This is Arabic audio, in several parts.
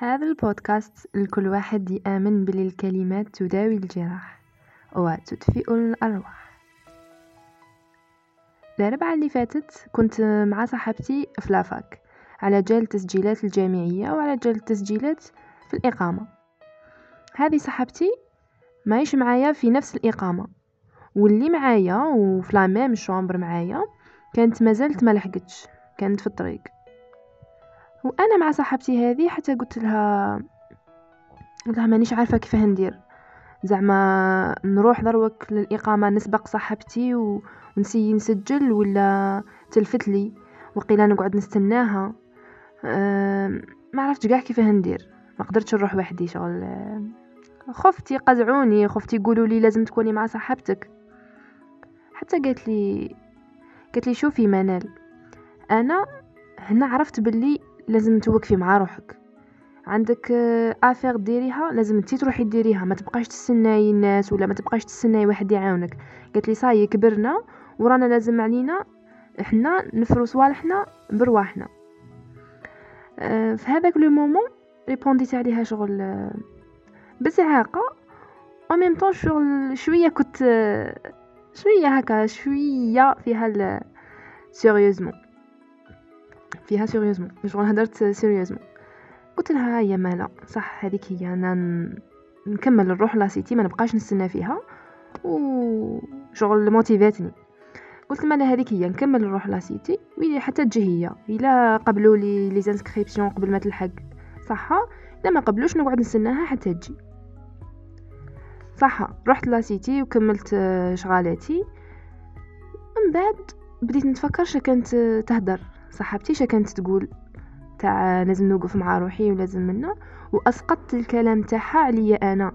هذا البودكاست لكل واحد يآمن بلي الكلمات تداوي الجراح وتدفئ الأرواح. الأربعة اللي فاتت كنت مع صاحبتي في la fac على جال التسجيلات الجامعية وعلى جال التسجيلات في الإقامة. هذه صاحبتي ماهيش معايا في نفس الإقامة واللي معايا وفي la même chambre معايا كانت مازالت ما لحقتش كانت في الطريق. وأنا مع صاحبتي هذه حتى قلت لها قلت لها مانيش عارفة كيفاه ندير. زعما نروح دروك للإقامة نسبق صاحبتي و... ونسي نسجل ولا تلفت لي. وقيلا نقعد نستناها. ما عرفتش كاع كيفاه ندير. ما قدرتش نروح وحدي شغل. خفتي قزعوني خفتي يقولوا لي لازم تكوني مع صاحبتك. حتى قالت لي قالت لي شوفي منال أنا هنا عرفت باللي لازم توقفي مع روحك. عندك affaire ديريها لازم انت تروحي ديريها. ما تبقاش تستناي الناس ولا ما تبقاش تستناي واحد يعاونك. قالت لي صاي كبرنا ورانا لازم علينا إحنا نفرو صوالحنا برواحنا أه في هذاك le moment ريبونديت عليها شغل بزعاقة. au même temps شغل شوية كنت شوية هكا شوية فيها sérieusement فيها sérieusement شغل هدرت sérieusement قلت لها يا مالا صح هذيك هي أنا نكمل نروح la cité ما نبقاش نستنى فيها. و شغل موتيفاتني قلت مالا هذيك هي نكمل نروح la cité ويلي حتى تجي هي. إلا قبلوا les les inscriptions قبل ما تلحق. صح؟ إلا ما قبلوش نقعد نستناها حتى تجي. صح رحت لاسيتي وكملت شغالاتي. من بعد بديت نتفكر كانت تهدر. صاحبتي كانت تقول تاع لازم نوقف مع روحي ولازم منا وأسقطت الكلام تاعها عليا أنا.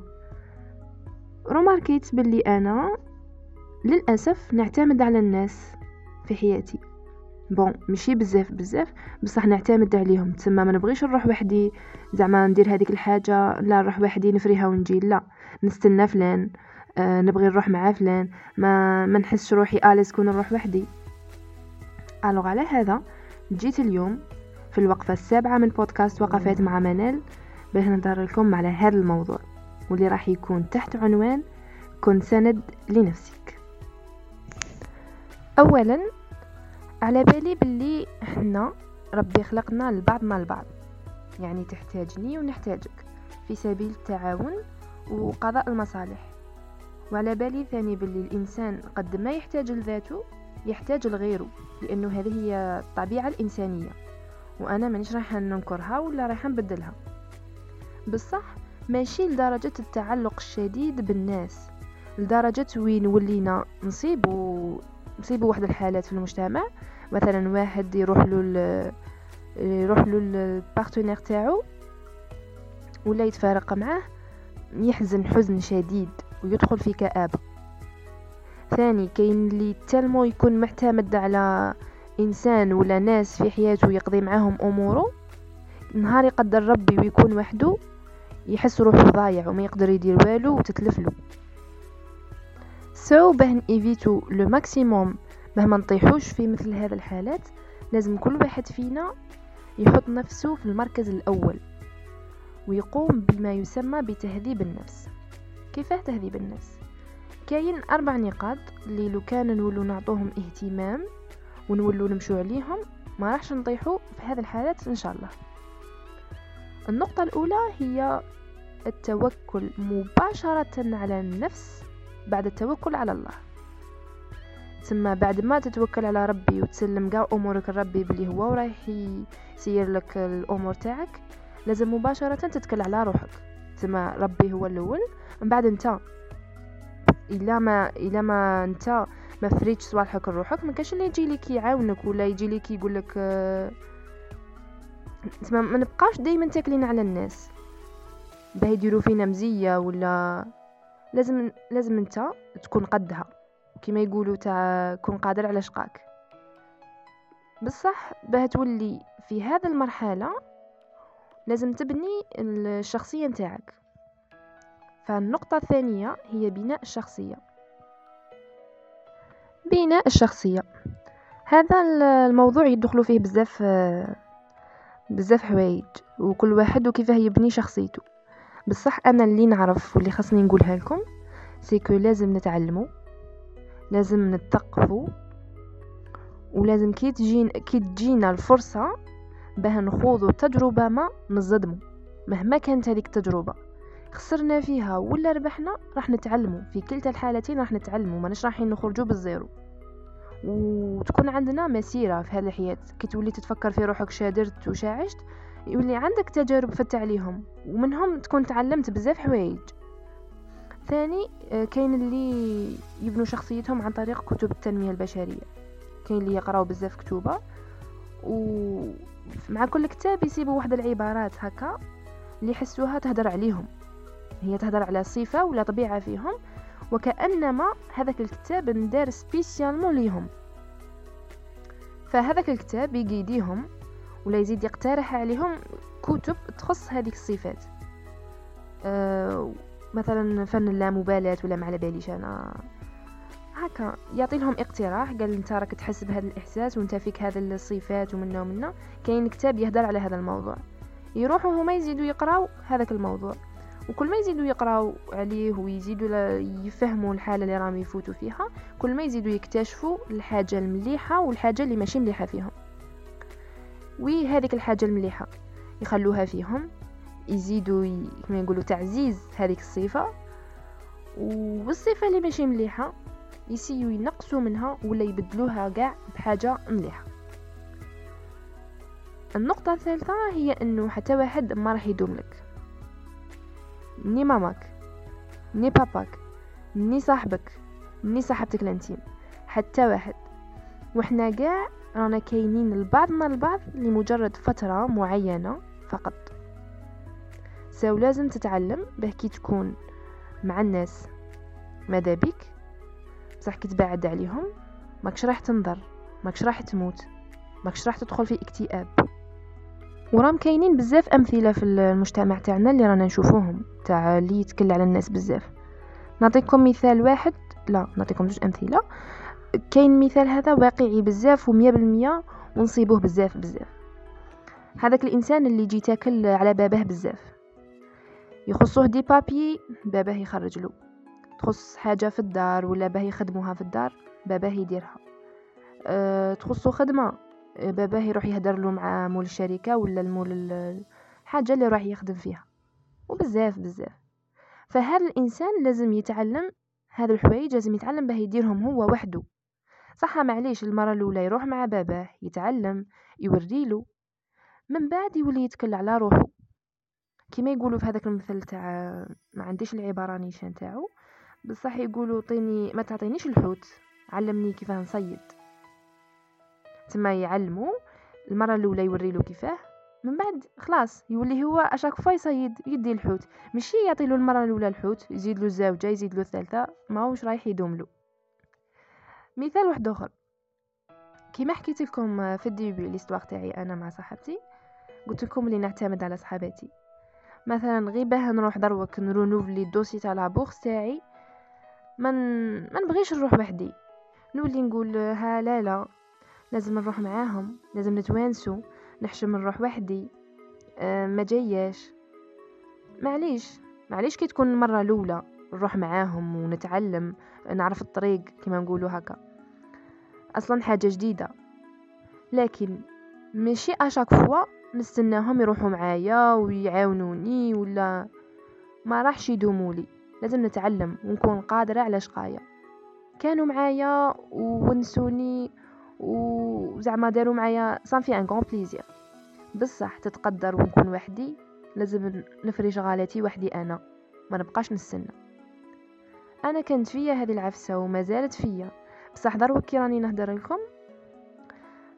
روماركيت باللي أنا للأسف نعتمد على الناس في حياتي. bon ماشي بزاف بزاف بصح نعتمد عليهم. تسمى ما نبغيش نروح وحدي زعما ندير هذيك الحاجة لا نروح وحدي نفريها ونجي لا. نستنى فلان آه نبغي نروح مع فلان. ما ما نحسش روحي à l'aise كون نروح وحدي. alors على هذا جيت اليوم في الوقفة السابعة من بودكاست وقفات مع منال باش نهضر لكم على هذا الموضوع واللي راح يكون تحت عنوان كن سند لنفسك. اولا على بالي باللي إحنا ربي خلقنا لبعضنا البعض يعني تحتاجني ونحتاجك في سبيل التعاون وقضاء المصالح. وعلى بالي ثاني باللي الإنسان قد ما يحتاج لذاته يحتاج لغيره لأنه هذه هي الطبيعة الإنسانية. وأنا مانيش رايحة ننكرها ولا رايحة نبدلها. بصح ماشي لدرجة التعلق الشديد بالناس. لدرجة وين ولينا نصيبو نصيبو واحد الحالات في المجتمع. مثلا واحد يروح له يروح له البارتنير تاعو ولا يتفارق معاه يحزن حزن شديد ويدخل في كآبة. ثاني كاين اللي تالمو يكون معتمد على إنسان ولا ناس في حياته يقضي معاهم أموره. نهار يقدر ربي ويكون وحده يحس روحه ضايع وما يقدر يدير والو وتتلفلو. so so, باه نيفيتو le maximum. مهما نطيحوش في مثل هذه الحالات لازم كل واحد فينا يحط نفسه في المركز الأول ويقوم بما يسمى بتهذيب النفس. كيفاه تهذيب النفس؟ كاين أربع نقاط اللي لو كان نولو نعطوهم اهتمام ونولو نمشو عليهم ما راحش نطيحو في هذه الحالات إن شاء الله. النقطة الأولى هي التوكل مباشرة على النفس بعد التوكل على الله. ثم بعد ما تتوكل على ربي وتسلم قاع أمورك لربي بلي هو ورايح يسير لك الأمور تاعك لازم مباشرة تتكل على روحك. ثم ربي هو الأول من بعد أنت إلا ما إلا ما أنت ما فريتش صوالحك لروحك ما كاش اللي يجي لك يعاونك ولا يجي لك يقول لك تما ما نبقاش دائما تاكلين على الناس. باه يديروا فينا مزية ولا لازم لازم أنت تكون قدها كما يقولوا تاع كون قادر على شقاك. بصح باه تولي في هذا المرحلة لازم تبني الشخصية نتاعك. فالنقطة الثانية هي بناء الشخصية. بناء الشخصية. هذا الموضوع يدخلوا فيه بزاف بزاف حوايج وكل واحد وكيفاه يبني شخصيته. بصح أنا اللي نعرف واللي خاصني نقولها لكم سيكو لازم نتعلموا لازم نتقفوا ولازم كي تجين كي تجينا الفرصة باه نخوضوا تجربة ما نصدموا مهما كانت هذيك التجربة. خسرنا فيها ولا ربحنا راح نتعلموا. في كلتا الحالتين راح نتعلموا ماناش رايحين نخرجوا بالزيرو. وتكون عندنا مسيرة في هذه الحياة. كي تولي تتفكر في روحك شادرت وشاعشت يولي عندك تجارب فت عليهم ومنهم تكون تعلمت بزاف حوايج. ثاني آه، كاين اللي يبنوا شخصيتهم عن طريق كتب التنمية البشرية. كاين اللي يقراو بزاف كتوبة ومع كل كتاب يسيبوا واحد العبارات هكا اللي يحسوها تهدر عليهم. هي تهدر على صفة ولا طبيعة فيهم وكأنما هذاك الكتاب ندار سبيسيالمون ليهم. فهذاك الكتاب يقيديهم ولا يزيد يقترح عليهم كتب تخص هذيك الصفات. أه مثلا فن اللامبالاة ولا ما على باليش أنا. هكا يعطي لهم اقتراح قال أنت راك تحس بهذا الإحساس وأنت فيك هذا الصفات ومنا ومنا كاين كتاب يهدر على هذا الموضوع. يروحوا هما يزيدوا يقراو هذاك الموضوع. وكل ما يزيدوا يقراو عليه ويزيدوا يفهموا الحالة اللي راهم يفوتوا فيها كل ما يزيدوا يكتشفوا الحاجة المليحة والحاجة اللي ماشي مليحة فيهم. وهذيك الحاجة المليحة يخلوها فيهم يزيدوا. كما يقولوا تعزيز هذيك الصفة. والصفة اللي ماشي مليحة يسيو ينقصوا منها ولا يبدلوها كاع بحاجة مليحة. النقطة الثالثة هي إنه حتى واحد ما راح يدوم لك ni ماماك ni باباك ni صاحبك ni صاحبتك ال intime حتى واحد. وحنا قاع رانا كاينين لبعضنا البعض لمجرد فترة معينة فقط. so لازم تتعلم باه كي تكون مع الناس. ماذا بك بصح كي تبعد عليهم ماكش راح تنضر ماكش راح تموت ماكش راح تدخل في اكتئاب. ورام كاينين بزاف أمثلة في المجتمع تاعنا اللي رانا نشوفوهم تاع اللي يتكل على الناس بزاف. نعطيكم مثال واحد لا نعطيكم جوج أمثلة. كاين مثال هذا واقعي بزاف ومية بالمية ونصيبوه بزاف بزاف. هذاك الإنسان اللي يجي تاكل على باباه بزاف. يخصوه دي بابي باباه يخرج له. تخص حاجة في الدار ولا باه يخدموها في الدار باباه يديرها. أه تخصو خدمة. باباه يروح يهدر له مع مول الشركة ولا المول الحاجة اللي راح يخدم فيها. وبزاف بزاف. فهذا الإنسان لازم يتعلم هذا الحوايج لازم يتعلم باه يديرهم هو وحده. صح معليش المرة الأولى يروح مع باباه يتعلم يوريله من بعد يولي يتكل على روحه. كما يقولوا في هذاك المثل تاع ما عنديش العبارة نيشان تاعو. بصح يقولوا طيني ما تعطينيش الحوت علمني كيفاه نصيد. تما يعلمو المرة الأولى يوري له كيفاه من بعد خلاص يولي هو اشاك فوا يصيد يدي الحوت. ماشي يعطي له المرة الأولى الحوت يزيد له الزوجه يزيد له الثالثه ماهوش رايح يدوم له مثال واحد آخر. كيما حكيت لكم في الديبي ليستواغ تاعي أنا مع صاحبتي قلت لكم اللي نعتمد على صحاباتي. مثلا غير باه نروح دروك نرونوفلي الدوسي تاع لابورس تاعي من ما نبغيش نروح وحدي. نولي نقول ها لا لا. لازم نروح معاهم لازم نتوانسو نحشم نروح وحدي. أه ما جاياش معليش معليش كي تكون المره الأولى نروح معاهم ونتعلم نعرف الطريق كما نقولوا هكا. أصلا حاجة جديدة. لكن ماشي à chaque fois نستناهم يروحوا معايا ويعاونوني ولا ما راحش يدومولي لازم نتعلم ونكون قادرة على شقايا. كانوا معايا ونسوني وزعما داروا معايا ça fait encore plaisir. بصح تتقدر ونكون وحدي لازم نفرج غالاتي وحدي أنا ما نبقاش نستنى. أنا كانت فيا هذه العفسة وما زالت فيا. بصح دروك كي راني نهدر لكم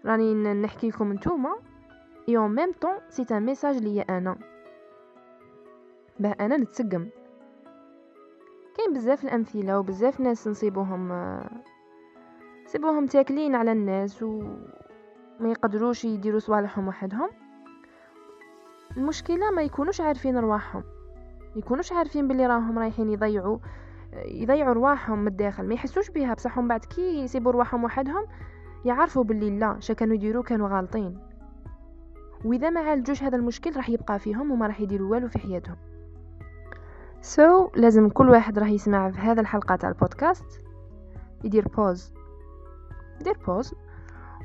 راني نحكي لكم نتوما اي اون ميم طون سي ان ميساج ليا أنا باه أنا نتسقم كاين بزاف الامثله وبزاف ناس نصيبوهم سيبوهم تاكلين على الناس وما يقدروش يديروا صوالحهم وحدهم. المشكلة ما يكونوش عارفين رواحهم. يكونوش عارفين باللي راهم رايحين يضيعوا يضيعوا رواحهم من الداخل. ما يحسوش بها بصح بعد كي يسيبوا رواحهم وحدهم يعرفوا باللي لا شا كانوا يديروا كانوا غالطين. وإذا ما عالجوش هذا المشكل راح يبقى فيهم وما راح يديروا والو في حياتهم. so so, لازم كل واحد راح يسمع في هذا الحلقة تاع البودكاست. يدير pause يدير pause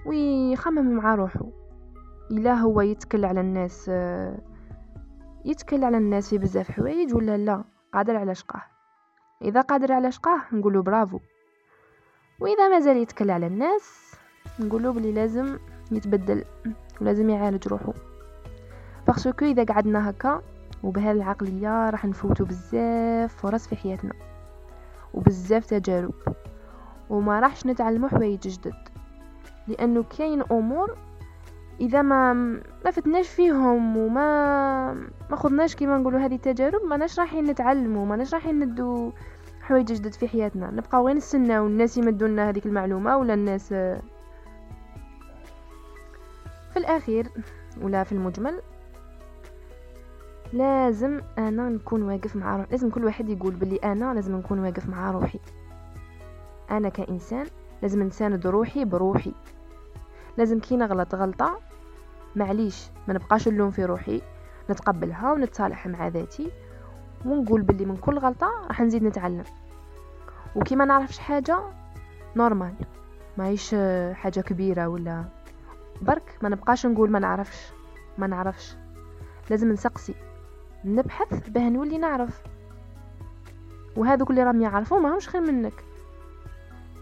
ويخمم مع روحه إلا هو يتكل على الناس يتكل على الناس في بزاف حوايج ولا لا؟ قادر على شقاه. إذا قادر على شقاه نقوله برافو. وإذا مازال يتكل على الناس نقوله بلي لازم يتبدل ولازم يعالج روحه باسكو إذا قعدنا هكا وبهذه العقلية راح نفوتوا بزاف فرص في حياتنا. وبزاف تجارب. وما راحش نتعلموا حوايج جدد. لأنه كاين أمور إذا ما ما فتناش فيهم وما ما خدناش كيما نقولوا هذه التجارب ما رايحين نتعلموا ما رايحين ندو حوايج جدد في حياتنا. نبقى غير نستناو الناس يمدوا لنا هذيك المعلومة ولا الناس في الأخير ولا في المجمل لازم أنا نكون واقف مع روحي لازم كل واحد يقول بلي أنا لازم نكون واقف مع روحي. أنا كإنسان لازم نساند روحي بروحي. لازم كي نغلط غلطة معليش ما نبقاش نلوم في روحي نتقبلها ونتصالح مع ذاتي ونقول بلي من كل غلطة راح نزيد نتعلم. وكي ما نعرفش حاجة normal ماهيش حاجة كبيرة ولا برك ما نبقاش نقول ما نعرفش ما نعرفش. لازم نسقسي نبحث باه نولي نعرف. وهذوك اللي راهم يعرفوا ماهمش خير منك.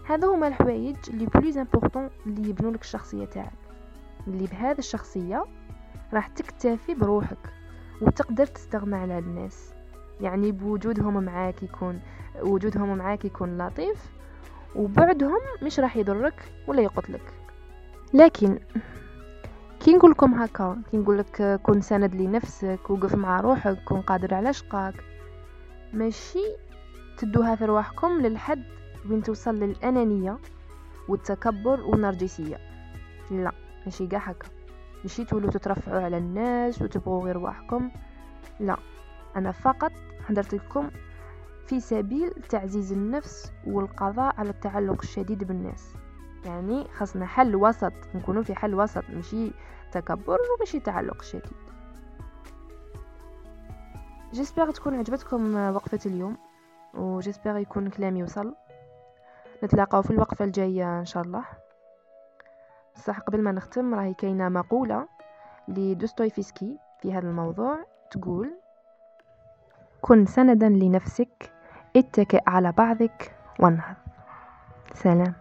هذو هما الحوايج اللي plus important اللي يبنوا لك الشخصية تاعك. اللي بهذا الشخصية راح تكتفي بروحك وتقدر تستغنى على الناس. يعني بوجودهم معاك يكون وجودهم معاك يكون لطيف وبعدهم مش راح يضرك ولا يقتلك. لكن كي نقول لكم هكا كي نقول لك كون سند لنفسك وقف مع روحك كون قادر على شقاك ماشي تدوها في رواحكم للحد وين توصل للأنانية والتكبر والنرجسية. لا ماشي كاع هكا. ماشي تولوا تترفعوا على الناس وتبغوا غير رواحكم لا أنا فقط حضرت لكم في سبيل تعزيز النفس والقضاء على التعلق الشديد بالناس. يعني خاصنا حل وسط نكونوا في حل وسط ماشي تكبر وماشي تعلق شديد. جيسبر تكون عجبتكم وقفة اليوم وجيسبر يكون كلامي وصل. نتلاقاو في الوقفة الجاية إن شاء الله. بصح قبل ما نختم راهي كاينة مقولة لدوستويفسكي في هذا الموضوع تقول كن سندا لنفسك اتكئ على بعضك وانهض. سلام.